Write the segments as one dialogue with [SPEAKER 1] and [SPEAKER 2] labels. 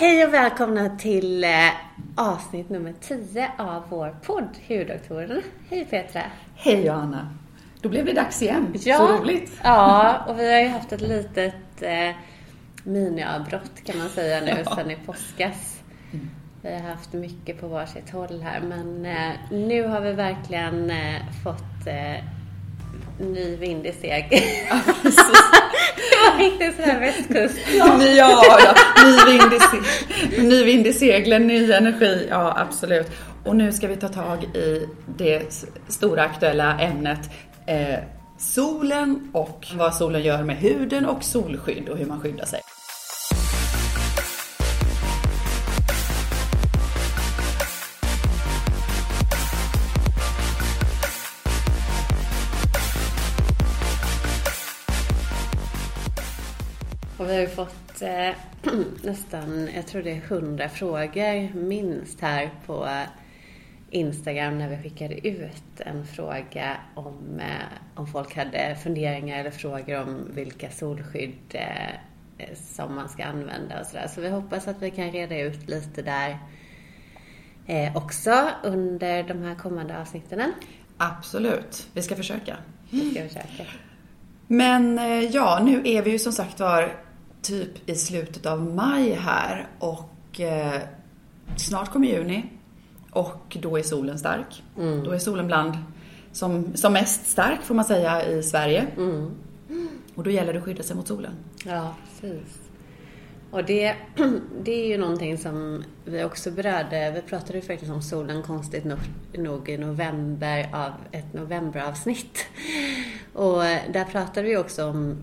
[SPEAKER 1] Hej och välkomna till eh, avsnitt nummer 10 av vår podd Hudoktorerna. Hej Petra!
[SPEAKER 2] Hej Johanna! Då blev det dags igen.
[SPEAKER 1] Ja,
[SPEAKER 2] Så roligt.
[SPEAKER 1] Ja, och vi har ju haft ett litet eh, miniavbrott kan man säga nu
[SPEAKER 2] Ja.
[SPEAKER 1] sedan i påskas. Vi har haft mycket på varsitt håll här men eh, nu har vi verkligen eh, fått eh, ny vind i segel. det var riktigt sådär västkust.
[SPEAKER 2] Ja, ja, ja. Ny, vind i se- ny vind i seglen, ny energi. Ja, absolut. Och nu ska vi ta tag i det stora aktuella ämnet eh, solen och vad solen gör med huden och solskydd och hur man skyddar sig.
[SPEAKER 1] Vi har ju fått eh, nästan, jag tror det är hundra frågor minst här på Instagram när vi skickade ut en fråga om, eh, om folk hade funderingar eller frågor om vilka solskydd eh, som man ska använda och sådär. Så vi hoppas att vi kan reda ut lite där eh, också under de här kommande avsnitten.
[SPEAKER 2] Absolut, vi ska försöka.
[SPEAKER 1] Vi ska försöka.
[SPEAKER 2] Men eh, ja, nu är vi ju som sagt var typ i slutet av maj här och eh, snart kommer juni och då är solen stark. Då är solen bland som, som mest stark får man säga i Sverige.
[SPEAKER 1] Mm.
[SPEAKER 2] Och då gäller det att skydda sig mot solen.
[SPEAKER 1] Ja, precis. Och det, det är ju någonting som vi också berörde. Vi pratade ju faktiskt om solen konstigt nog, nog i november av ett novemberavsnitt. Och där pratade vi också om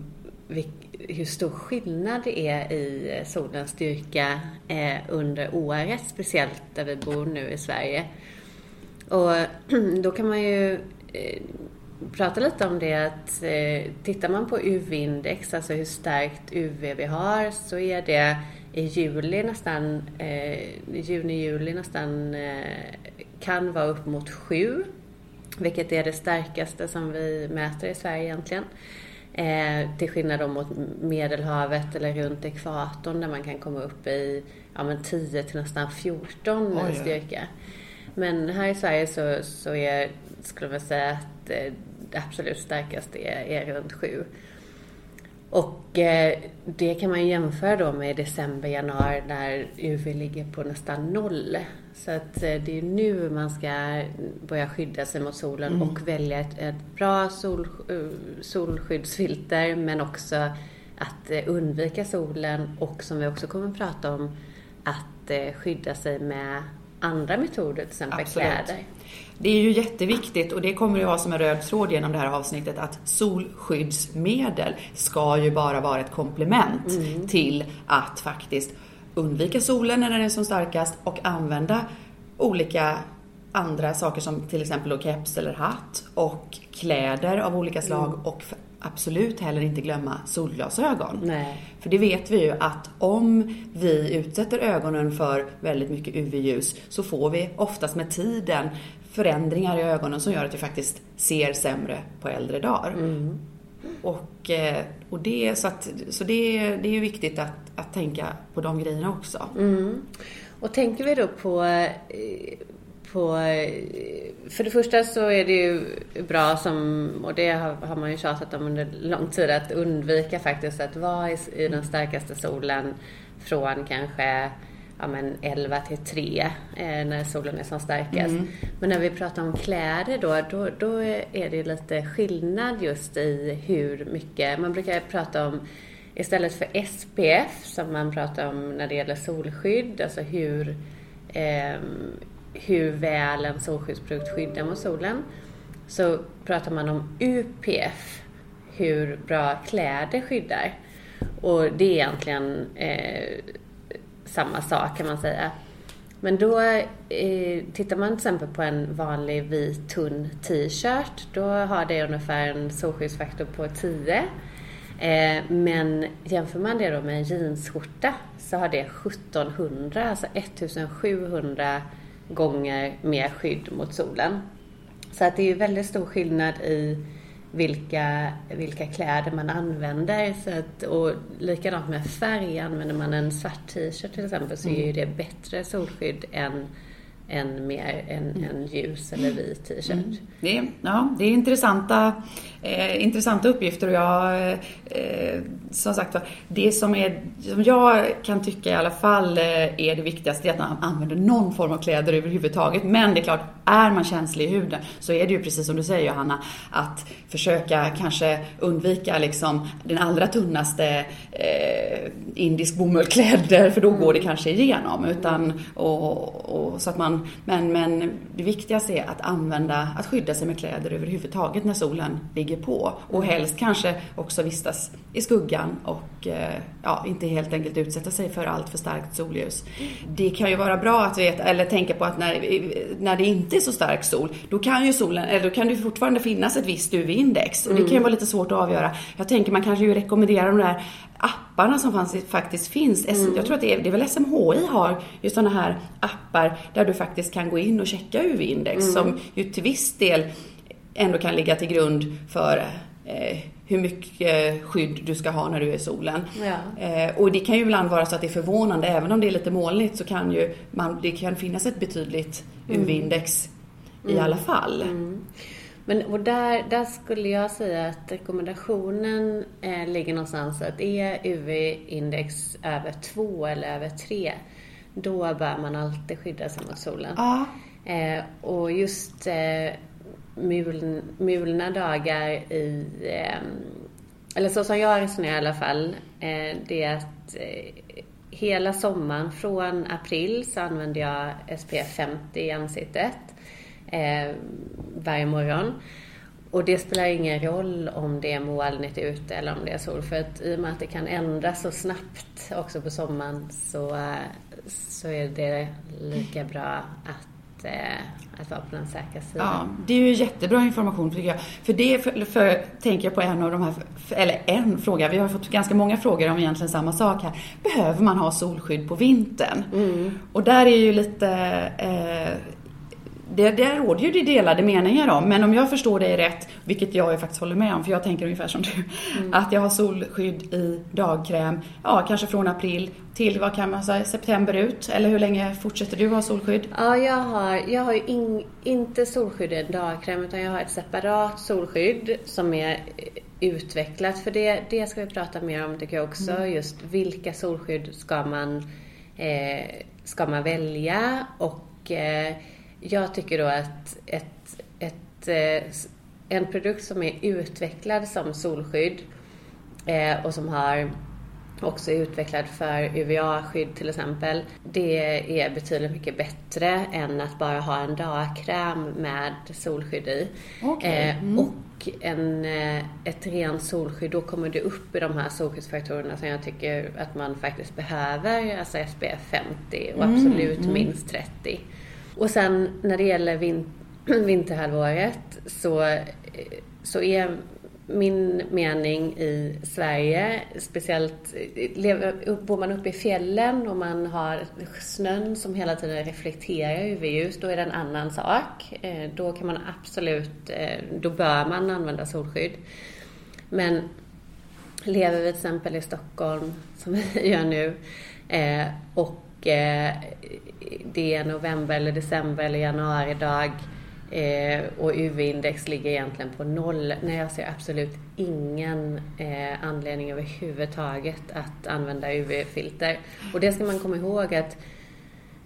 [SPEAKER 1] hur stor skillnad det är i eh, solens styrka eh, under året, speciellt där vi bor nu i Sverige. Och då kan man ju eh, prata lite om det att eh, tittar man på UV-index, alltså hur starkt UV vi har, så är det i juli nästan, eh, juni-juli nästan, eh, kan vara upp mot 7. Vilket är det starkaste som vi mäter i Sverige egentligen. Eh, till skillnad då mot Medelhavet eller runt ekvatorn där man kan komma upp i ja, men 10 till nästan 14
[SPEAKER 2] Oj,
[SPEAKER 1] styrka. Men här i Sverige så, så är, skulle man säga att eh, det absolut starkaste är, är runt 7. Och eh, det kan man jämföra då med december, januari när UV ligger på nästan noll. Så att eh, det är nu man ska börja skydda sig mot solen och välja ett, ett bra sol, eh, solskyddsfilter men också att eh, undvika solen och som vi också kommer att prata om att skydda sig med andra metoder, till exempel
[SPEAKER 2] Absolut.
[SPEAKER 1] kläder.
[SPEAKER 2] Det är ju jätteviktigt och det kommer ju vara som en röd tråd genom det här avsnittet att solskyddsmedel ska ju bara vara ett komplement till att faktiskt undvika solen när den är som starkast och använda olika andra saker som till exempel då keps eller hatt och kläder av olika slag och f- absolut heller inte glömma solglasögon.
[SPEAKER 1] Nej.
[SPEAKER 2] För det vet vi ju att om vi utsätter ögonen för väldigt mycket UV-ljus så får vi oftast med tiden förändringar i ögonen som gör att vi faktiskt ser sämre på äldre dagar. Och, eh, och det, så att, så det, det är ju viktigt att, att tänka på de grejerna också.
[SPEAKER 1] Mm. Och tänker vi då på, eh, på... Eh, för det första så är det ju bra som, och det har, har man ju tjatat om under lång tid, att undvika faktiskt att vara i, i den starkaste solen från kanske ja, men 11 till 3 eh, när solen är som starkast. Men när vi pratar om kläder då, då, då är det lite skillnad just i hur mycket, man brukar prata om Istället för SPF som man pratar om när det gäller solskydd, alltså hur, ehm, hur väl en solskyddsprodukt skyddar mot solen, så pratar man om UPF, hur bra kläder skyddar. Och det är egentligen eh, samma sak kan man säga. Men då eh, tittar man till exempel på en vanlig vit tunn t-shirt, då har det ungefär en solskyddsfaktor på 10. Eh, men jämför man det då med en jeansskjorta så har det 1700, alltså 1700 gånger mer skydd mot solen. Så att det är ju väldigt stor skillnad i vilka, vilka kläder man använder. Så att, och likadant med färg, använder man en svart t-shirt till exempel så mm. är ju det bättre solskydd än än mer en, mm. en ljus eller vit t-shirt. Mm.
[SPEAKER 2] Det, ja, det är intressanta, eh, intressanta uppgifter och jag, eh, som sagt det som, är, som jag kan tycka i alla fall eh, är det viktigaste är att man använder någon form av kläder överhuvudtaget. Men det är klart, är man känslig i huden så är det ju precis som du säger Johanna, att försöka kanske undvika liksom den allra tunnaste eh, indisk bomullkläder för då går det kanske igenom. Utan, och, och, så att man men, men det viktigaste är att använda, att skydda sig med kläder överhuvudtaget när solen ligger på. Och mm. helst kanske också vistas i skuggan och eh, ja, inte helt enkelt utsätta sig för allt för starkt solljus. Det kan ju vara bra att veta, eller tänka på att när, när det inte är så stark sol, då kan ju solen, eller då kan det fortfarande finnas ett visst UV-index. Och det kan ju mm. vara lite svårt att avgöra. Jag tänker man kanske ju rekommenderar de där apparna som fanns, faktiskt finns. Mm. Jag tror att det är, det är väl SMHI har ju sådana här appar där du faktiskt kan gå in och checka UV-index mm. som ju till viss del ändå kan ligga till grund för eh, hur mycket skydd du ska ha när du är i solen. Ja. Eh, och det kan ju ibland vara så att det är förvånande, även om det är lite molnigt så kan ju man, det kan finnas ett betydligt UV-index mm. i alla fall. Mm.
[SPEAKER 1] Men och där, där skulle jag säga att rekommendationen eh, ligger någonstans att är UV-index över 2 eller över 3 då bör man alltid skydda sig mot solen. Ja. Eh, och just eh, muln, mulna dagar i, eh, eller så som jag resonerar i alla fall, eh, det är att eh, hela sommaren från april så använder jag SPF 50 i ansiktet eh, varje morgon. Och det spelar ingen roll om det är molnigt ute eller om det är sol. För att i och med att det kan ändras så snabbt också på sommaren så, så är det lika bra att, eh, att vara på den säkra sidan.
[SPEAKER 2] Ja, det är ju jättebra information tycker jag. För det för, för, tänker jag på en av de här, eller en fråga, vi har fått ganska många frågor om egentligen samma sak här. Behöver man ha solskydd på vintern? Mm. Och där är ju lite eh, det, det råder ju det delade meningar om, men om jag förstår dig rätt, vilket jag faktiskt håller med om, för jag tänker ungefär som du, mm. att jag har solskydd i dagkräm, ja kanske från april till, vad kan man säga, september ut? Eller hur länge fortsätter du ha solskydd?
[SPEAKER 1] Ja, jag har, jag har in, inte solskydd i dagkräm, utan jag har ett separat solskydd som är utvecklat, för det, det ska vi prata mer om tycker jag också, mm. just vilka solskydd ska man, eh, ska man välja och eh, jag tycker då att ett, ett, eh, en produkt som är utvecklad som solskydd eh, och som har också utvecklad för UVA-skydd till exempel. Det är betydligt mycket bättre än att bara ha en dagkräm med solskydd i. Okay. Eh, mm. Och en, ett rent solskydd, då kommer det upp i de här solskyddsfaktorerna som jag tycker att man faktiskt behöver. Alltså SPF 50 och mm, absolut mm. minst 30. Och sen när det gäller vin vinterhalvåret så, så är min mening i Sverige, speciellt bor man uppe i fjällen och man har snön som hela tiden reflekterar UV-ljus, då är det en annan sak. Eh, då kan man absolut, eh, då bör man använda solskydd. Men lever vi till exempel i Stockholm, som vi gör nu, eh, och Eh, det är november eller december eller januari dag eh, och UV-index ligger egentligen på noll. Nej, jag ser absolut ingen eh, anledning överhuvudtaget att använda UV-filter. Och det ska man komma ihåg att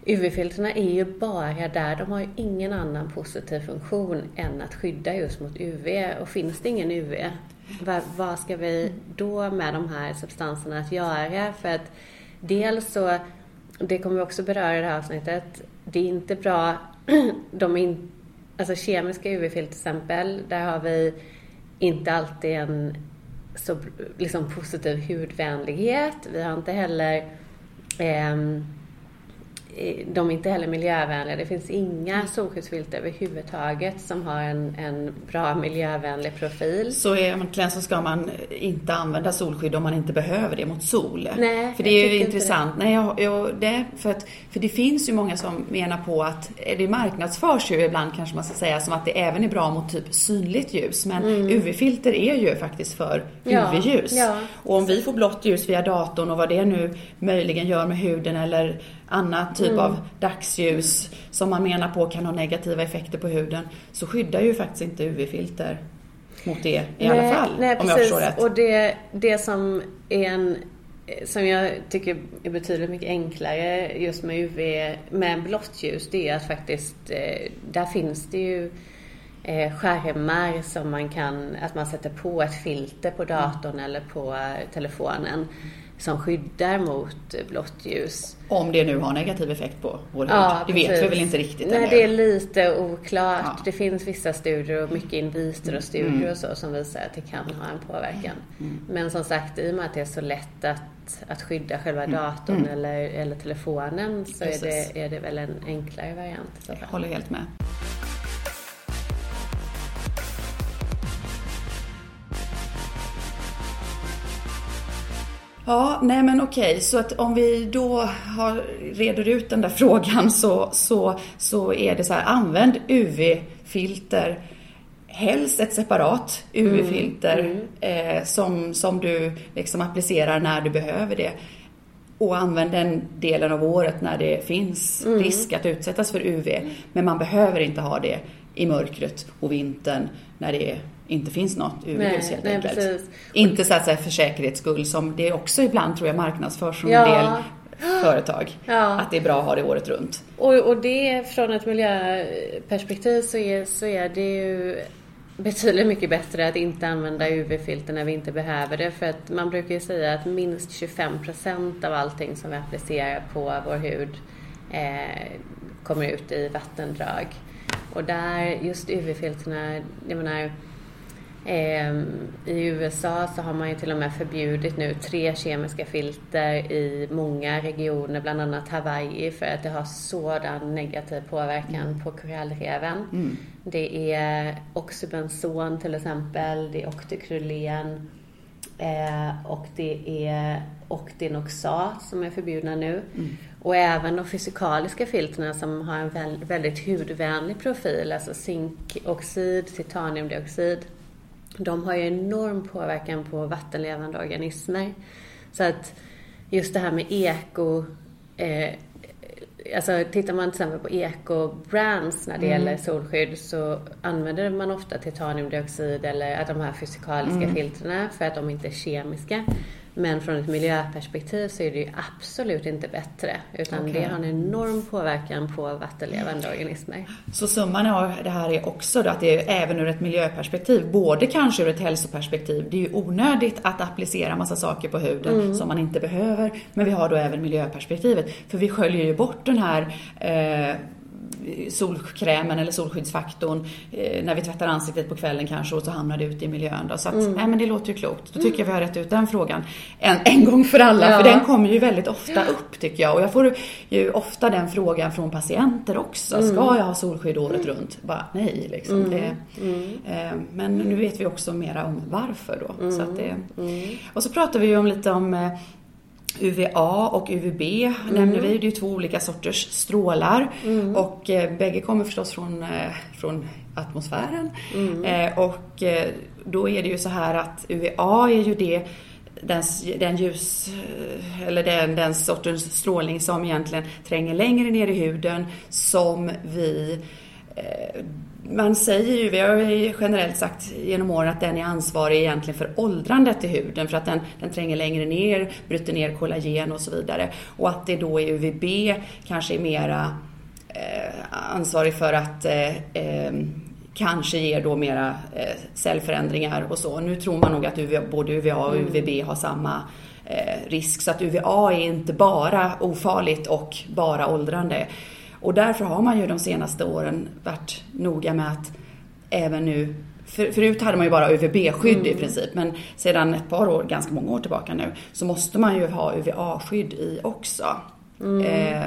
[SPEAKER 1] UV-filterna är ju bara där, de har ju ingen annan positiv funktion än att skydda just mot UV. Och finns det ingen UV, vad ska vi då med de här substanserna att göra? För att dels så det kommer vi också beröra i det här avsnittet. Det är inte bra, de är in, alltså kemiska UV-filter till exempel, där har vi inte alltid en så liksom positiv hudvänlighet. Vi har inte heller eh, de är inte heller miljövänliga. Det finns inga solskyddsfilter överhuvudtaget som har en, en bra miljövänlig profil.
[SPEAKER 2] Så egentligen så ska man inte använda solskydd om man inte behöver det mot sol?
[SPEAKER 1] Nej,
[SPEAKER 2] För det är ju intressant. Nej, jag, jag, det, för, att, för det finns ju många som menar på att det marknadsförs ju ibland kanske man ska säga som att det även är bra mot typ synligt ljus. Men mm. UV-filter är ju faktiskt för UV-ljus. Ja. Och om vi får blått ljus via datorn och vad det nu möjligen gör med huden eller annat typ mm. av dagsljus som man menar på kan ha negativa effekter på huden så skyddar ju faktiskt inte UV-filter mot det i nej, alla fall.
[SPEAKER 1] Nej,
[SPEAKER 2] om
[SPEAKER 1] precis.
[SPEAKER 2] jag förstår rätt.
[SPEAKER 1] Och det, det som är en som jag tycker är betydligt mycket enklare just med UV, med blått ljus, det är att faktiskt, eh, där finns det ju eh, skärmar som man kan, att man sätter på ett filter på datorn mm. eller på telefonen som skyddar mot blått ljus.
[SPEAKER 2] Om det nu har negativ effekt på vår hud. Ja, det vet vi väl inte riktigt
[SPEAKER 1] Nej, det är lite oklart. Ja. Det finns vissa studier och mycket in vitro-studier mm. och så som visar att det kan ha en påverkan. Mm. Men som sagt, i och med att det är så lätt att, att skydda själva mm. datorn mm. eller, eller telefonen så är det, är det väl en enklare variant.
[SPEAKER 2] Jag håller helt med. Ja, nej men okej, så att om vi då har, reder ut den där frågan så, så, så är det så här, använd UV-filter. Helst ett separat UV-filter mm, mm. eh, som, som du liksom applicerar när du behöver det. Och använd den delen av året när det finns mm. risk att utsättas för UV. Men man behöver inte ha det i mörkret och vintern när det inte finns något UV-ljus helt nej, enkelt. Precis. Inte så att säga för säkerhets skull som det också ibland tror jag marknadsförs från ja. en del företag. Ja. Att det är bra att ha det året runt.
[SPEAKER 1] Och, och det från ett miljöperspektiv så är, så är det ju betydligt mycket bättre att inte använda UV-filter när vi inte behöver det. För att man brukar ju säga att minst 25% av allting som vi applicerar på vår hud eh, kommer ut i vattendrag. Och där, just UV-filterna, jag menar, i USA så har man ju till och med förbjudit nu tre kemiska filter i många regioner, bland annat Hawaii, för att det har sådan negativ påverkan mm. på korallreven. Mm. Det är oxybenson till exempel, det är oktykryllen eh, och det är Octinoxat som är förbjudna nu. Mm. Och även de fysikaliska filterna som har en väldigt hudvänlig profil, alltså zinkoxid, titaniumdioxid. De har ju enorm påverkan på vattenlevande organismer. Så att just det här med eko eh, Alltså tittar man till exempel på eco-brands när det mm. gäller solskydd så använder man ofta titaniumdioxid eller de här fysikaliska mm. filtrerna för att de inte är kemiska. Men från ett miljöperspektiv så är det ju absolut inte bättre. Utan okay. det har en enorm påverkan på vattenlevande organismer.
[SPEAKER 2] Så summan av det här är också då att det är även ur ett miljöperspektiv, både kanske ur ett hälsoperspektiv, det är ju onödigt att applicera massa saker på huden mm. som man inte behöver. Men vi har då även miljöperspektivet. För vi sköljer ju bort den här eh, solkrämen eller solskyddsfaktorn eh, när vi tvättar ansiktet på kvällen kanske och så hamnar det ute i miljön. Då. Så att, mm. nej, men det låter ju klokt. Då tycker jag vi har rätt ut den frågan en, en gång för alla. Ja. För den kommer ju väldigt ofta upp tycker jag. Och jag får ju ofta den frågan från patienter också. Mm. Ska jag ha solskydd året runt? Bara nej liksom. Mm. Det, mm. eh, men nu vet vi också mera om varför då. Så att det, mm. och så pratar vi ju om lite om eh, UVA och UVB mm. nämner vi. Det är ju två olika sorters strålar. Mm. Och eh, bägge kommer förstås från, eh, från atmosfären. Mm. Eh, och eh, då är det ju så här att UVA är ju det den, den ljus, eh, eller den, den sortens strålning som egentligen tränger längre ner i huden som vi eh, man säger ju, vi har ju generellt sagt genom åren att den är ansvarig egentligen för åldrandet i huden för att den, den tränger längre ner, bryter ner kollagen och så vidare. Och att det då är UVB kanske är mera eh, ansvarig för att eh, eh, kanske ger då mera eh, cellförändringar och så. Nu tror man nog att UVA, både UVA och mm. UVB har samma eh, risk så att UVA är inte bara ofarligt och bara åldrande. Och därför har man ju de senaste åren varit noga med att även nu för, förut hade man ju bara UVB-skydd mm. i princip, men sedan ett par år, ganska många år tillbaka nu, så måste man ju ha UVA-skydd i också. Mm. Eh,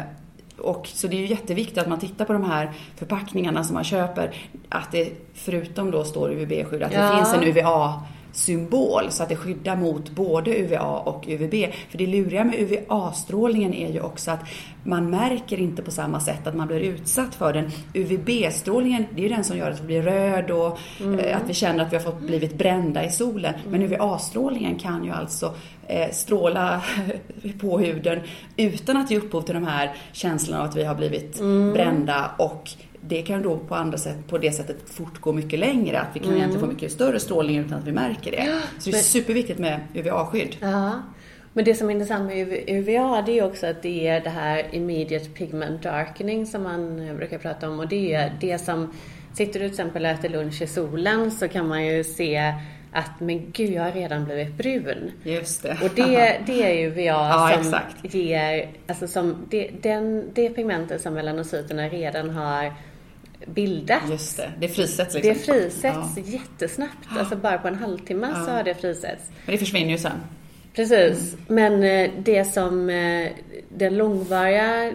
[SPEAKER 2] och så det är ju jätteviktigt att man tittar på de här förpackningarna som man köper, att det förutom då står UVB-skydd, att ja. det finns en UVA symbol så att det skyddar mot både UVA och UVB. För det luriga med UVA-strålningen är ju också att man märker inte på samma sätt att man blir utsatt för den. UVB-strålningen, det är ju den som gör att vi blir röd och mm. Eh, att vi känner att vi har fått blivit brända i solen. Men mm. UVA-strålningen kan ju alltså eh, stråla på huden utan att ge upphov till de här känslorna av att vi har blivit mm. brända och det kan då på andra sätt, på det sättet fortgå mycket längre. Att vi kan mm. egentligen få mycket större strålning utan att vi märker det. Så det är superviktigt med UVA-skydd.
[SPEAKER 1] Ja. Men det som är intressant med UVA det är också att det är det här immediate pigment darkening som man brukar prata om och det är det som Sitter du till exempel och äter lunch i solen så kan man ju se att men gud, jag har redan blivit brun.
[SPEAKER 2] Just det.
[SPEAKER 1] Och det, det är ju UVA ja, som exakt. ger, alltså som det, den, det pigmentet som melanocyterna redan har bildat.
[SPEAKER 2] Just det, det frisätts liksom.
[SPEAKER 1] Det frisätts ja. jättesnabbt, alltså bara på en halvtimme ja. så har det frisätts.
[SPEAKER 2] Men det försvinner ju sen.
[SPEAKER 1] Precis, mm. men eh, det som eh, den långvariga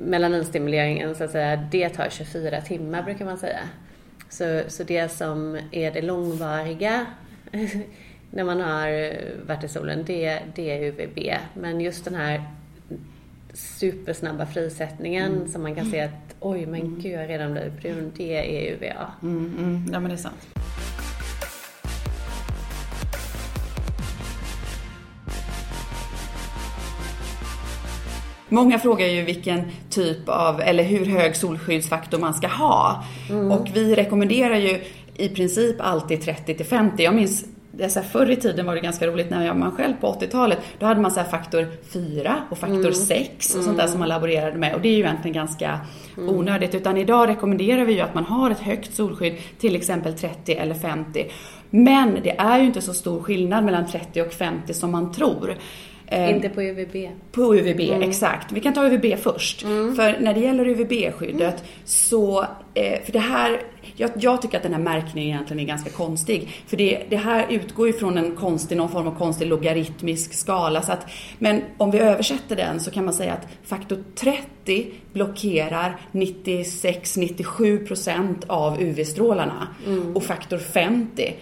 [SPEAKER 1] melaninstimuleringen så att säga, det tar 24 timmar brukar man säga. Så, så det som är det långvariga när man har varit i solen, det, det är UVB. Men just den här supersnabba frisättningen mm. som man kan se att oj men mm. gud jag har redan blivit brun, det är UVA.
[SPEAKER 2] Mm, mm. Ja men det är sant. Många frågar ju vilken typ av, eller hur hög solskyddsfaktor man ska ha. Mm. Och vi rekommenderar ju i princip alltid 30 till 50. Jag minns det så här, förr i tiden var det ganska roligt när var själv på 80-talet. Då hade man så faktor 4 och faktor mm. 6 och sånt där som man laborerade med. Och det är ju egentligen ganska mm. onödigt. Utan idag rekommenderar vi ju att man har ett högt solskydd, till exempel 30 eller 50. Men det är ju inte så stor skillnad mellan 30 och 50 som man tror.
[SPEAKER 1] Eh, Inte på UVB.
[SPEAKER 2] På UVB, mm. exakt. Vi kan ta UVB först. Mm. För när det gäller UVB-skyddet mm. så, eh, för det här, jag, jag, tycker att den här märkningen egentligen är ganska konstig. För det, det här utgår ju från en konstig, någon form av konstig logaritmisk skala. Så att, men om vi översätter den så kan man säga att faktor 30 blockerar 96-97% av UV-strålarna. Mm. Och faktor 50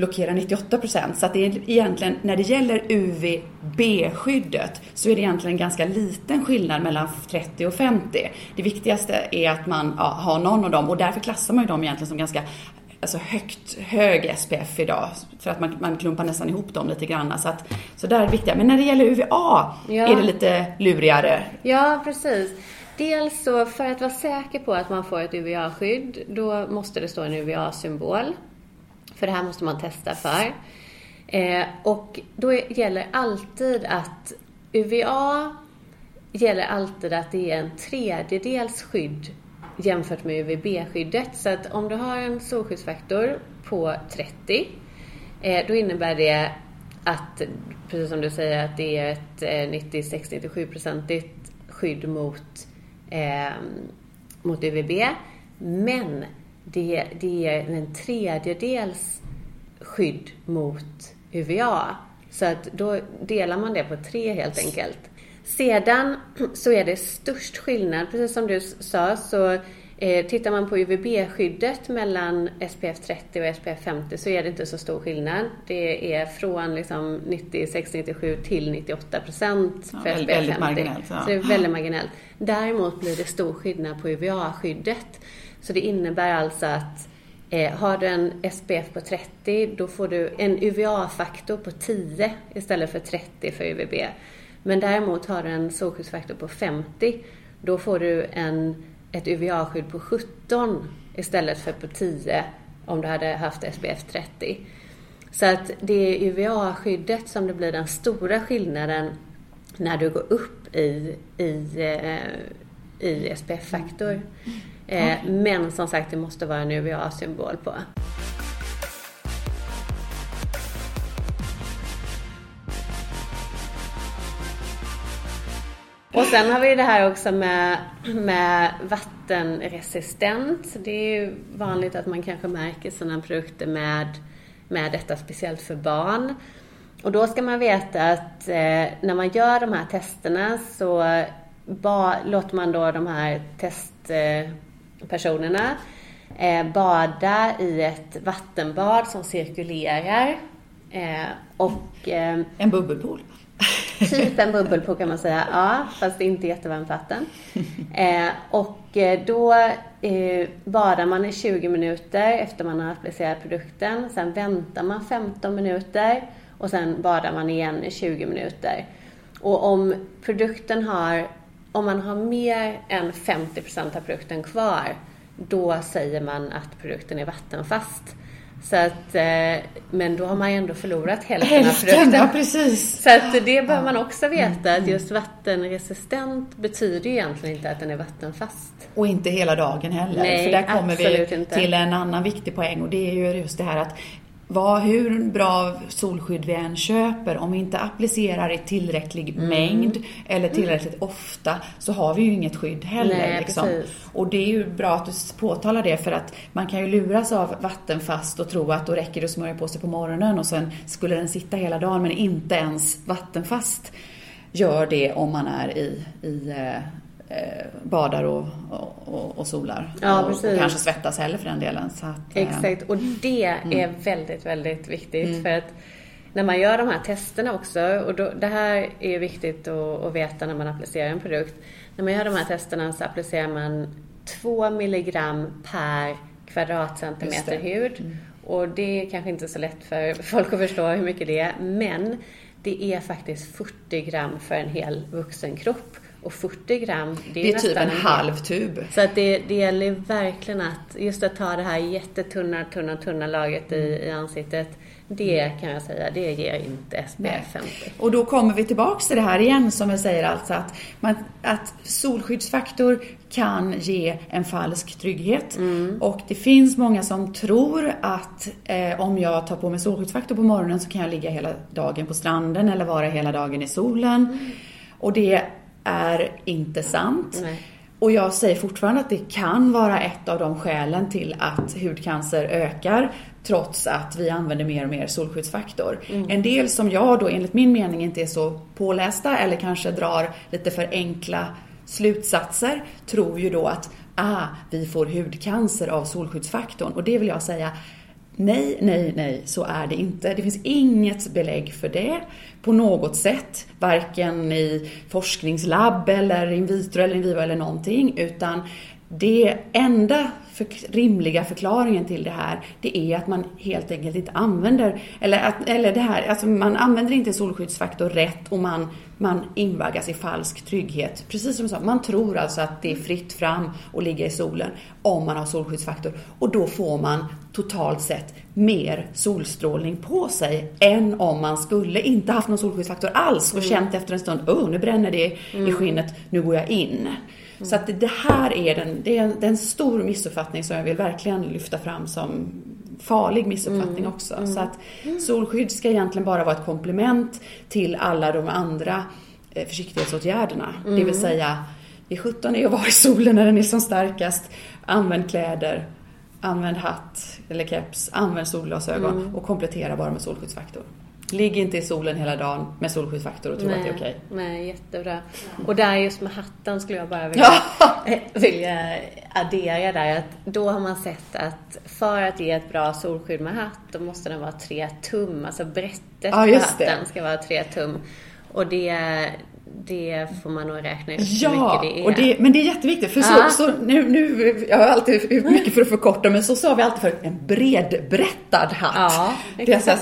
[SPEAKER 2] blockerar 98 procent. Så att det är egentligen, när det gäller UVB-skyddet så är det egentligen ganska liten skillnad mellan 30 och 50. Det viktigaste är att man ja, har någon av dem och därför klassar man ju dem egentligen som ganska alltså högt, hög SPF idag. För att man, man klumpar nästan ihop dem lite grann. Så, att, så där är det viktiga. Men när det gäller UVA ja. är det lite lurigare.
[SPEAKER 1] Ja, precis. Dels så för att vara säker på att man får ett UVA-skydd, då måste det stå en UVA-symbol. För det här måste man testa för. Eh, och då gäller alltid att UVA gäller alltid att det är en tredjedels skydd jämfört med UVB-skyddet. Så att om du har en solskyddsfaktor på 30, eh, då innebär det att, precis som du säger, att det är ett eh, 96-97-procentigt skydd mot, eh, mot UVB. Men det, det är en tredjedels skydd mot UVA. Så att då delar man det på tre helt enkelt. Sedan så är det störst skillnad, precis som du sa, så eh, tittar man på UVB-skyddet mellan SPF 30 och SPF 50 så är det inte så stor skillnad. Det är från liksom 96-97 till 98 procent för ja, SPF 50. Väldigt marginellt. Ja. Så det är väldigt marginellt. Däremot blir det stor skillnad på UVA-skyddet. Så det innebär alltså att eh, har du en SPF på 30 då får du en UVA-faktor på 10 istället för 30 för UVB. Men däremot har du en solskyddsfaktor på 50 då får du en, ett UVA-skydd på 17 istället för på 10 om du hade haft SPF 30. Så att det är UVA-skyddet som det blir den stora skillnaden när du går upp i, i, eh, i SPF-faktor. Mm. Eh. Men som sagt, det måste vara en UVA-symbol på. Och sen har vi det här också med, med vattenresistent. Det är ju vanligt att man kanske märker sådana produkter med, med detta, speciellt för barn. Och då ska man veta att eh, när man gör de här testerna så ba, låter man då de här testpersonerna eh, bada i ett vattenbad som cirkulerar. Eh, och, eh,
[SPEAKER 2] en bubbelpool?
[SPEAKER 1] Typ en bubbelpool kan man säga, ja, fast det är inte jättevarmt vatten. Eh, och eh, då eh, badar man i 20 minuter efter man har applicerat produkten. Sen väntar man 15 minuter och sen badar man igen i 20 minuter. Och om produkten har, om man har mer än 50% av produkten kvar, då säger man att produkten är vattenfast. Så att, eh, men då har man ju ändå förlorat hälften,
[SPEAKER 2] hälften
[SPEAKER 1] av produkten.
[SPEAKER 2] Ja, precis.
[SPEAKER 1] Så att det bör man också veta, att just vattenresistent betyder ju egentligen inte att den är vattenfast.
[SPEAKER 2] Och inte hela dagen heller.
[SPEAKER 1] Nej,
[SPEAKER 2] För där kommer vi
[SPEAKER 1] inte.
[SPEAKER 2] till en annan viktig poäng och det är ju just det här att vad, hur bra solskydd vi än köper, om vi inte applicerar i tillräcklig mm. mängd eller tillräckligt mm. ofta så har vi ju inget skydd heller.
[SPEAKER 1] Nej,
[SPEAKER 2] liksom. Och det är ju bra att du påtalar det för att man kan ju luras av vattenfast och tro att då räcker det att smörja på sig på morgonen och sen skulle den sitta hela dagen men inte ens vattenfast gör det om man är i, i eh, badar och, och, och solar.
[SPEAKER 1] Ja,
[SPEAKER 2] och, och, kanske svettas heller för den delen. Så att,
[SPEAKER 1] eh, Exakt, och det mm. är väldigt, väldigt viktigt. Mm. För att när man gör de här testerna också, och då, det här är viktigt att, att, veta när man applicerar en produkt. När man gör de här testerna så applicerar man 2 milligram per kvadratcentimeter hud. Mm. Och det är kanske inte så lätt för folk att förstå hur mycket det är, men det är faktiskt 40 gram för en hel vuxen kropp. Och 40 gram,
[SPEAKER 2] det är, det är typ en, en halv tub.
[SPEAKER 1] Så att det, det gäller verkligen att just att ta det här jättetunna, tunna, tunna lagret i, i ansiktet. Det kan jag säga, det ger inte SPF 50.
[SPEAKER 2] Och då kommer vi tillbaks till det här igen som jag säger alltså att, man, att solskyddsfaktor kan ge en falsk trygghet. Mm. Och det finns många som tror att eh, om jag tar på mig solskyddsfaktor på morgonen så kan jag ligga hela dagen på stranden eller vara hela dagen i solen. Mm. Och det är inte sant. Nej. Och jag säger fortfarande att det kan vara ett av de skälen till att hudcancer ökar trots att vi använder mer och mer solskyddsfaktor. Mm. En del som jag då enligt min mening inte är så pålästa eller kanske drar lite för enkla slutsatser tror ju då att ah, vi får hudcancer av solskyddsfaktorn och det vill jag säga Nej, nej, nej, så är det inte. Det finns inget belägg för det på något sätt. Varken i forskningslabb eller in vitro eller in vivo eller någonting. Utan det enda för, rimliga förklaringen till det här, det är att man helt enkelt inte använder, eller, att, eller det här, alltså man använder inte solskyddsfaktor rätt och man, man invaggas i falsk trygghet. Precis som jag sa, man tror alltså att det är fritt fram att ligga i solen om man har solskyddsfaktor och då får man totalt sett mer solstrålning på sig än om man skulle inte haft någon solskyddsfaktor alls och mm. känt efter en stund, oh nu bränner det mm. i skinnet, nu går jag in. Mm. Så att det här är, den, det är, en, det är en stor missuppfattning som jag vill verkligen lyfta fram som farlig missuppfattning mm. också. Mm. Så att solskydd ska egentligen bara vara ett komplement till alla de andra eh, försiktighetsåtgärderna. Det vill mm. säga, är 17 är att vara i solen när den är som starkast. Använd kläder, använd hatt eller keps, använd solglasögon mm. och komplettera bara med solskyddsfaktor. Ligg inte i solen hela dagen med solskyddsfaktor och tro
[SPEAKER 1] nej,
[SPEAKER 2] att det är okej.
[SPEAKER 1] Okay. Nej, jättebra. Och där just med hatten skulle jag bara vilja, vilja addera där att då har man sett att för att ge ett bra solskydd med hatt då måste den vara tre tum, alltså brättet ja, på hatten det. ska vara tre tum. Och det, det får man nog räkna ut
[SPEAKER 2] ja,
[SPEAKER 1] hur mycket det är.
[SPEAKER 2] Och det, men det är jätteviktigt. För så, så, nu, nu, jag har alltid mycket för att förkorta, men så sa vi alltid för en bredbrättad hatt. Ja, det så,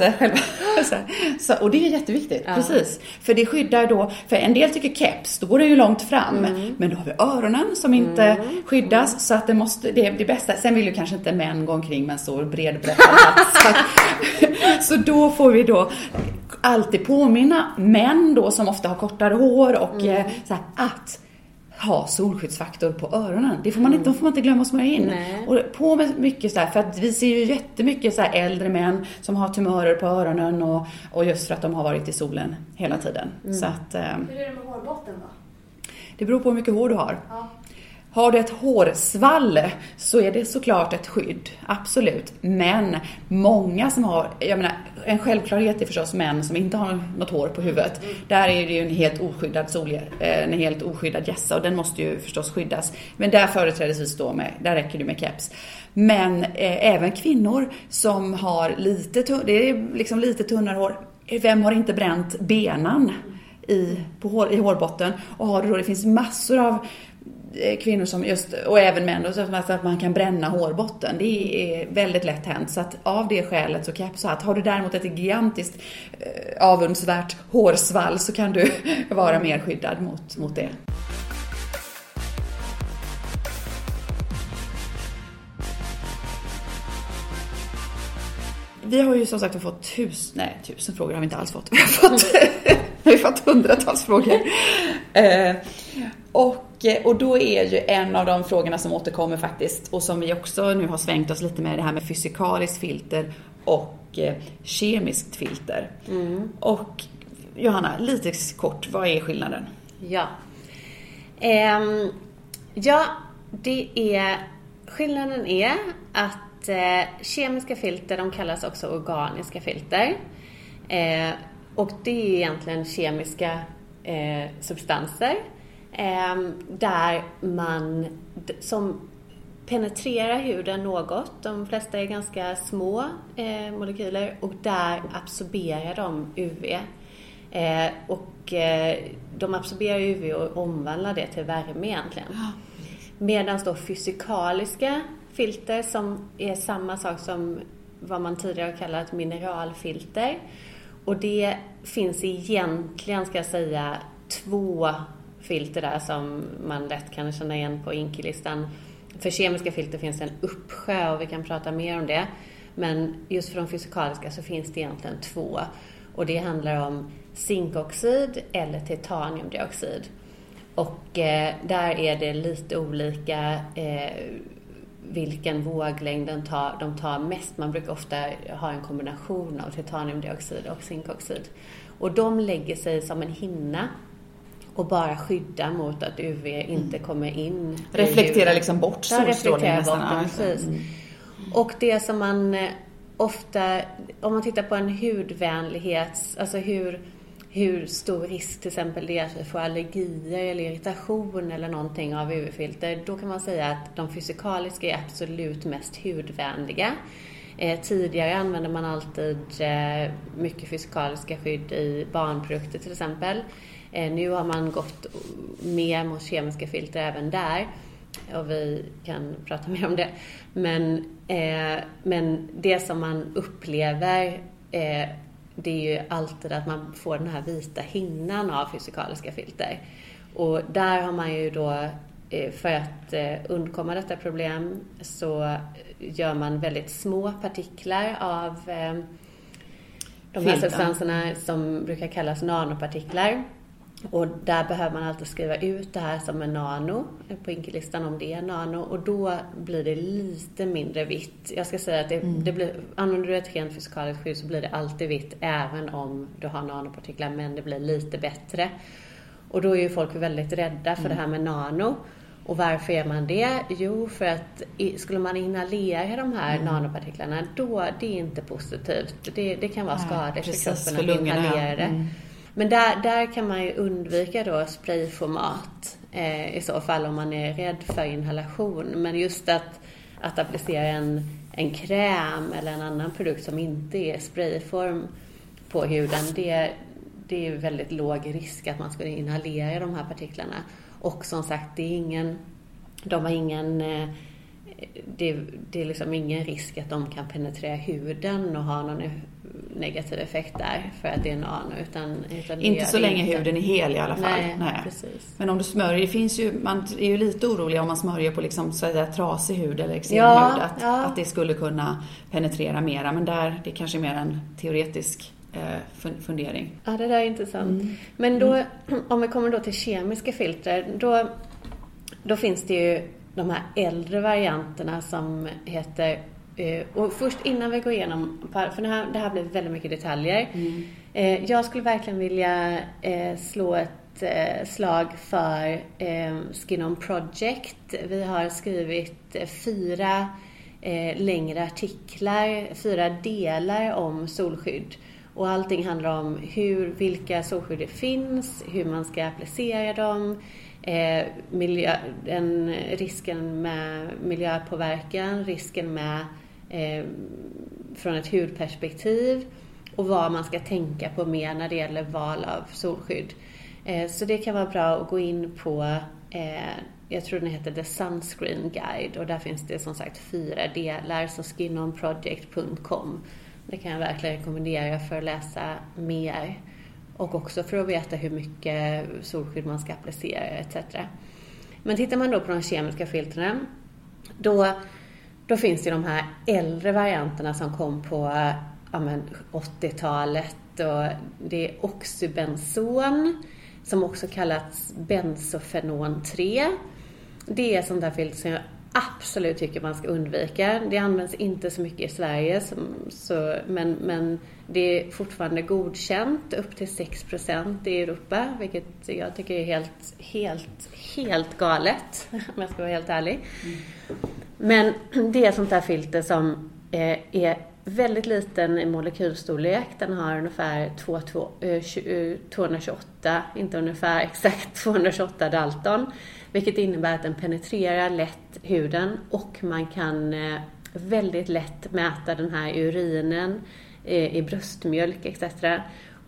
[SPEAKER 2] så, så, och det är jätteviktigt, ja. precis. För det skyddar då, för en del tycker keps, då går den ju långt fram. Mm. Men då har vi öronen som inte mm. skyddas, så att det måste, det är det bästa. Sen vill ju kanske inte män gå omkring med en stor bredbrättad hatt. så, så då får vi då alltid påminna män då som ofta har kortare hår och mm. Eh, så här, att ha solskyddsfaktor på öronen. Det får man inte, mm. får man inte glömma att smörja in. Nej. Och på med mycket så här, för att vi ser ju jättemycket så äldre män som har tumörer på öronen och, och just för att de har varit i solen hela tiden.
[SPEAKER 3] Mm. Så att, eh, Hur är det med hårbotten då?
[SPEAKER 2] Det beror på hur mycket hår du har.
[SPEAKER 3] Ja.
[SPEAKER 2] Har du ett hårsvall så är det såklart ett skydd, absolut. Men många som har, jag menar, en självklarhet är förstås män som inte har något hår på huvudet. Där är det ju en helt oskyddad sol, eh, en helt oskyddad gässa och den måste ju förstås skyddas. Men där företrädesvis då med, där räcker det med keps. Men eh, även kvinnor som har lite, det är liksom lite tunnare hår. Vem har inte bränt benan i, på hår, i hårbotten? Och har du då, det finns massor av kvinnor som just, och även män, så att man kan bränna hårbotten. Det är väldigt lätt hänt. Så att av det skälet så kan jag säga att har du däremot ett gigantiskt eh, avundsvärt hårsvall så kan du vara mer skyddad mot, mot det. Vi har ju som sagt fått tusen, nej tusen frågor har vi inte alls fått. Vi har fått, vi har fått hundratals frågor. Eh, och, och då är ju en av de frågorna som återkommer faktiskt och som vi också nu har svängt oss lite med det här med fysikaliskt filter och eh, kemiskt filter. Mm. Och Johanna, lite kort, vad är skillnaden?
[SPEAKER 1] Ja. Um, ja, det är, skillnaden är att eh, kemiska filter de kallas också organiska filter. Eh, och det är egentligen kemiska eh, substanser eh, där man som penetrerar huden något. De flesta är ganska små eh, molekyler och där absorberar de UV. Eh, och eh, de absorberar UV och omvandlar det till värme egentligen. Medan då fysikaliska filter som är samma sak som vad man tidigare har kallat mineralfilter. Och det finns egentligen, ska jag säga, två filter där som man lätt kan känna igen på inkilistan. För kemiska filter finns det en uppsjö och vi kan prata mer om det. Men just för de fysikaliska så finns det egentligen två. Och det handlar om zinkoxid eller titaniumdioxid. Och eh, där är det lite olika eh, vilken våglängd tar, de tar mest. Man brukar ofta ha en kombination av titaniumdioxid och zinkoxid. Och de lägger sig som en hinna och bara skyddar mot att UV inte mm. kommer in.
[SPEAKER 2] Reflekterar liksom bort
[SPEAKER 1] solstrålningen nästan. Bort precis. Mm. Och det som man eh, ofta, om man tittar på en hudvänlighets, alltså hur hur stor risk till exempel det är att vi får allergier eller irritation eller någonting av UV-filter, då kan man säga att de fysikaliska är absolut mest hudvänliga. Eh, tidigare använde man alltid eh, mycket fysikaliska skydd i barnprodukter till exempel. Eh, nu har man gått mer mot kemiska filter även där och vi kan prata mer om det. Men, eh, men det som man upplever eh, det är ju alltid att man får den här vita hinnan av fysikaliska filter. Och där har man ju då, eh, för att eh, undkomma detta problem, så gör man väldigt små partiklar av de här substanserna som brukar kallas nanopartiklar. Och där behöver man alltid skriva ut det här som en nano på Inkelistan om det är nano och då blir det lite mindre vitt. Jag ska säga att det, mm. det blir, använder du ett rent fysikaliskt skydd så blir det alltid vitt även om du har nanopartiklar men det blir lite bättre. Och då är ju folk väldigt rädda för mm. det här med nano. Och varför är man det? Jo, för att skulle man inhalera de här mm. nanopartiklarna då, det är inte positivt. Det, det kan vara skadligt för kroppen att inhalera det. Mm. Men där, där kan man ju undvika då sprayformat eh, i så fall om man är rädd för inhalation. Men just att, att applicera en, en kräm eller en annan produkt som inte är sprayform på huden, det, det är väldigt låg risk att man skulle inhalera de här partiklarna. Och som sagt, det är ingen, de har ingen eh, det, det, är liksom ingen risk att de kan penetrera huden och ha någon negativ effekt där för att det är nano. Utan, utan
[SPEAKER 2] inte så länge inte. huden är hel i alla fall.
[SPEAKER 1] Nej, Nej. Precis.
[SPEAKER 2] Men om du smörjer, det finns ju, man är ju lite orolig om man smörjer på liksom så att trasig hud eller eksemhud ja, att, ja. att det skulle kunna penetrera mera. Men där, det kanske är mer en teoretisk eh, fundering.
[SPEAKER 1] Ja, det där är intressant. Mm. Men då, mm. om vi kommer då till kemiska filter, då, då finns det ju de här äldre varianterna som heter och först innan vi går igenom, för det här, det här blir väldigt mycket detaljer. Mm. Eh, jag skulle verkligen vilja eh, slå ett eh, slag för eh, Skin On Project. Vi har skrivit fyra längre artiklar, fyra delar om solskydd. Och allting handlar om hur, vilka solskydd det finns, hur man ska applicera dem, eh, miljö, den, risken med miljöpåverkan, risken med eh, från ett hudperspektiv och vad man ska tänka på mer när det gäller val av solskydd. Eh, så det kan vara bra att gå in på, eh, jag tror den heter The Sunscreen Guide och där finns det som sagt fyra delar, så skinonproject.com. Det kan jag verkligen rekommendera för att läsa mer och också för att veta hur mycket solskydd man ska applicera etc. Men tittar man då på de kemiska filtren, då, då finns ju de här äldre varianterna som kom på eh, ja, 80-talet. Och det är oxybenson, som också kallats bensofenon 3. Det är sånt där filter som jag absolut tycker man ska undvika. Det används inte så mycket i Sverige, som, så, men, men det är fortfarande godkänt upp till 6% i Europa, vilket jag tycker är helt, helt, helt galet, om jag ska vara helt ärlig. Mm. Men det är sånt där filter som eh, är väldigt liten i molekylstorlek. Den har ungefär 228, eh, eh, inte ungefär exakt 228 Dalton. Vilket innebär att den penetrerar lätt huden och man kan väldigt lätt mäta den här urinen, i bröstmjölk etc.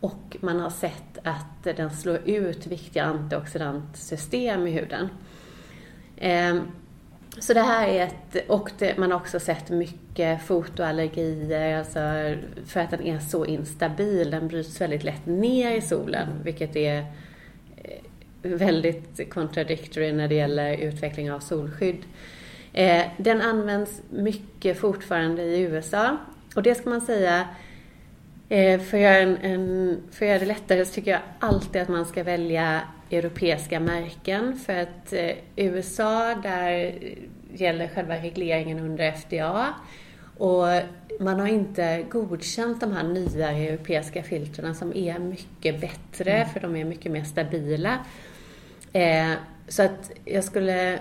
[SPEAKER 1] Och man har sett att den slår ut viktiga antioxidantsystem i huden. Ehm, så det här är ett, och det, man har också sett mycket fotoallergier, alltså för att den är så instabil. Den bryts väldigt lätt ner i solen, vilket är eh, väldigt contradictory när det gäller utveckling av solskydd. Eh, den används mycket fortfarande i USA och det ska man säga eh, för att, göra en, en, för att göra det lättare så tycker jag alltid att man ska välja europeiska märken för att eh, USA där gäller själva regleringen under FDA och man har inte godkänt de här nya europeiska filtrerna som är mycket bättre mm. för de är mycket mer stabila. Eh, så att jag skulle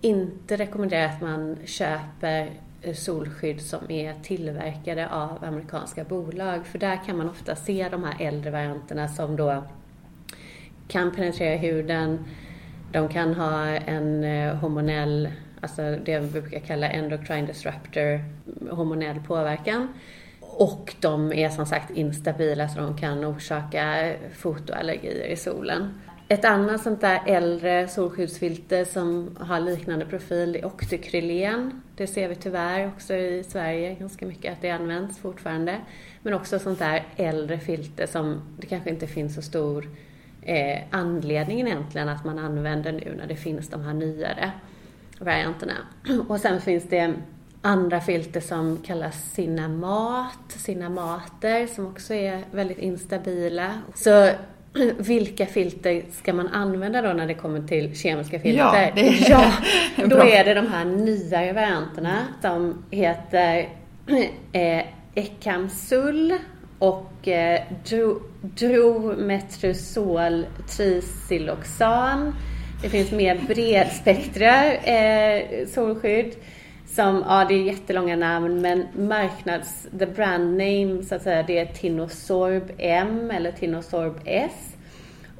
[SPEAKER 1] inte rekommendera att man köper solskydd som är tillverkade av amerikanska bolag för där kan man ofta se de här äldre varianterna som då kan penetrera huden. De kan ha en eh, hormonell, alltså det vi brukar kalla endocrine disruptor, hormonell påverkan. Och de är som sagt instabila så de kan orsaka fotoallergier i solen. Ett annat sånt där äldre solskyddsfilter som har liknande profil är oxykrylen. Det ser vi tyvärr också i Sverige ganska mycket att det används fortfarande. Men också sånt där äldre filter som det kanske inte finns så stor eh, anledningen egentligen att man använder nu när det finns de här nyare varianterna. Och sen finns det andra filter som kallas Cinemat, Cinamater, som också är väldigt instabila. Så vilka filter ska man använda då när det kommer till kemiska filter?
[SPEAKER 2] Ja, det är,
[SPEAKER 1] ja då är det de här nyare varianterna som heter eh, Ekamsul och eh, drometrosol trisiloxan. Det finns mer bredspektra eh, solskydd. Som, ja det är jättelånga namn men marknads, the brand name så att säga det är Tinosorb M eller Tinosorb S.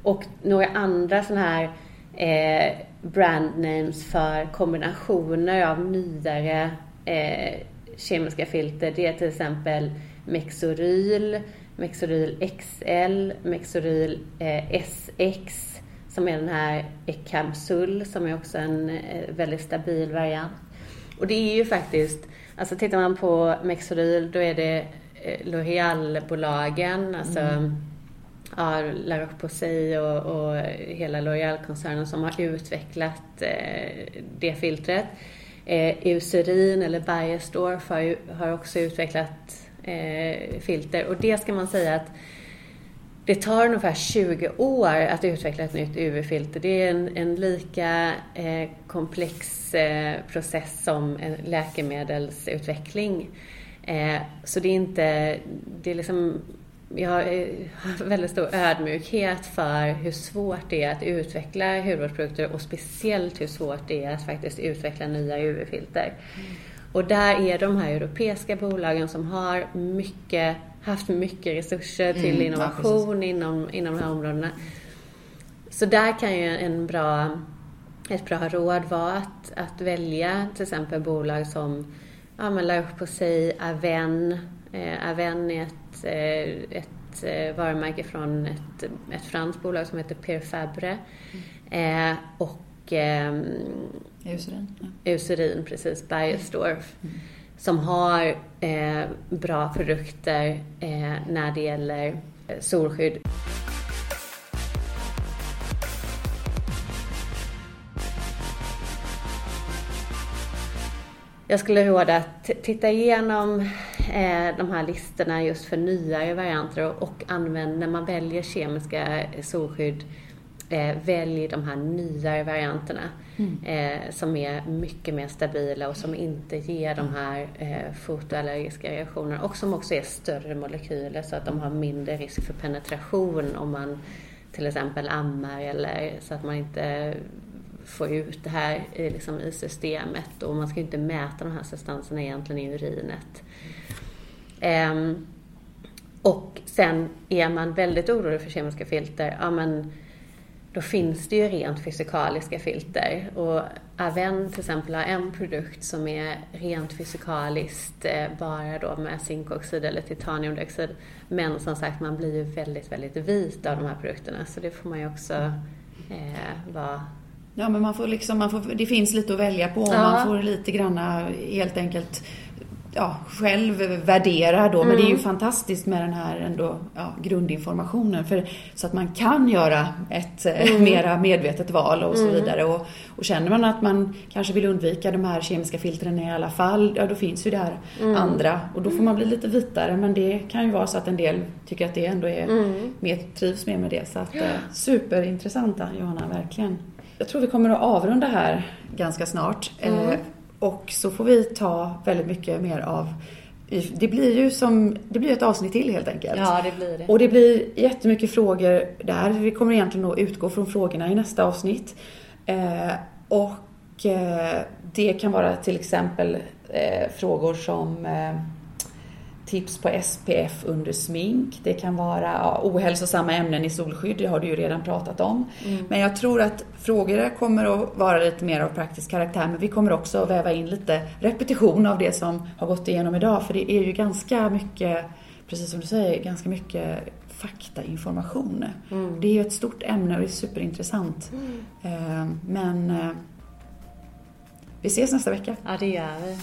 [SPEAKER 1] Och några andra sådana här eh, brand names för kombinationer av nyare eh, kemiska filter. Det är till exempel Mexoryl, Mexoryl XL, Mexoryl eh, SX som är den här Ecamsul som är också en eh, väldigt stabil variant. Och det är ju faktiskt, alltså tittar man på Mexoryl då är det eh, L'Oreal-bolagen, alltså mm. ja, La Roche-Posay och, och hela L'Oreal-koncernen som har utvecklat eh, det filtret. Eh, Eucerin eller Beiersdorf har, har också utvecklat eh, filter. Och det ska man säga att det tar ungefär 20 år att utveckla ett nytt UV-filter. Det är en, en lika eh, komplex eh, process som en läkemedelsutveckling. Eh, så det är inte, det är liksom jag har eh, väldigt stor ödmjukhet för hur svårt det är att utveckla hudvårdsprodukter och speciellt hur svårt det är att faktiskt utveckla nya UV-filter. Mm. Och där är de här europeiska bolagen som har mycket, haft mycket resurser till mm, innovation ja, inom, inom de här områdena. Så där kan ju en bra, ett bra råd vara att, att välja till exempel bolag som ja, La Roche-Posay, Aven. Eh, Aven är ett, eh, ett eh, varumärke från ett, ett franskt bolag som heter Pierre Fabre. Mm. Eh, och eh,
[SPEAKER 2] Eucerin. Ja.
[SPEAKER 1] Eucerin, precis. Beiersdorf. Mm. Som har eh, bra produkter eh, när det gäller eh, solskydd. Jag skulle råda att titta igenom eh, de här listorna just för nyare varianter och, och använd, när man väljer kemiska solskydd eh, välj de här nyare varianterna mm. eh, som är mycket mer stabila och som inte ger de här eh, fotoallergiska reaktionerna och som också är större molekyler så att de har mindre risk för penetration om man till exempel ammar eller så att man inte får ut det här i, liksom, i systemet och man ska inte mäta de här substanserna egentligen i urinet. Um, och sen är man väldigt orolig för kemiska filter, ja men då finns det ju rent fysikaliska filter. Och Aven till exempel har en produkt som är rent fysikaliskt eh, bara då med zinkoxid eller titaniumdioxid. Men som sagt, man blir ju väldigt, väldigt vit av de här produkterna. Så det får man ju också eh, vara
[SPEAKER 2] Ja, men man får liksom, man får, det finns lite att välja på. Ja. Man får lite granna helt enkelt ja, själv värdera då. Mm. Men det är ju mm. fantastiskt med den här ändå, ja, grundinformationen. För, så att man kan göra ett eh, mm. mera medvetet val och så mm. vidare. Och, och, känner man att man kanske vill undvika de här kemiska filtren i alla fall, ja då finns ju det här mm. andra. Och då får man bli lite vitare. Men det kan ju vara så att en del tycker att det ändå är, mer, trivs mer med det. Så att. Eh, superintressanta Johanna, verkligen. Jag tror vi kommer att avrunda här ganska snart. Mm. Och så får vi ta väldigt mycket mer av det blir ju som, det blir ett avsnitt till helt enkelt.
[SPEAKER 1] Ja, det blir det.
[SPEAKER 2] Och det blir jättemycket frågor där. Vi kommer egentligen att utgå från frågorna i nästa avsnitt. Eh, och eh, det kan vara till exempel eh, frågor som eh, tips på SPF under smink. Det kan vara ja, ohälsosamma ämnen i solskydd, det har du ju redan pratat om. Mm. Men jag tror att frågorna kommer att vara lite mer av praktisk karaktär men vi kommer också att väva in lite repetition av det som har gått igenom idag för det är ju ganska mycket, precis som du säger, ganska mycket faktainformation. Mm. Det är ju ett stort ämne och det är superintressant. Mm. Eh, men eh, vi ses nästa vecka.
[SPEAKER 1] Ja, det gör vi.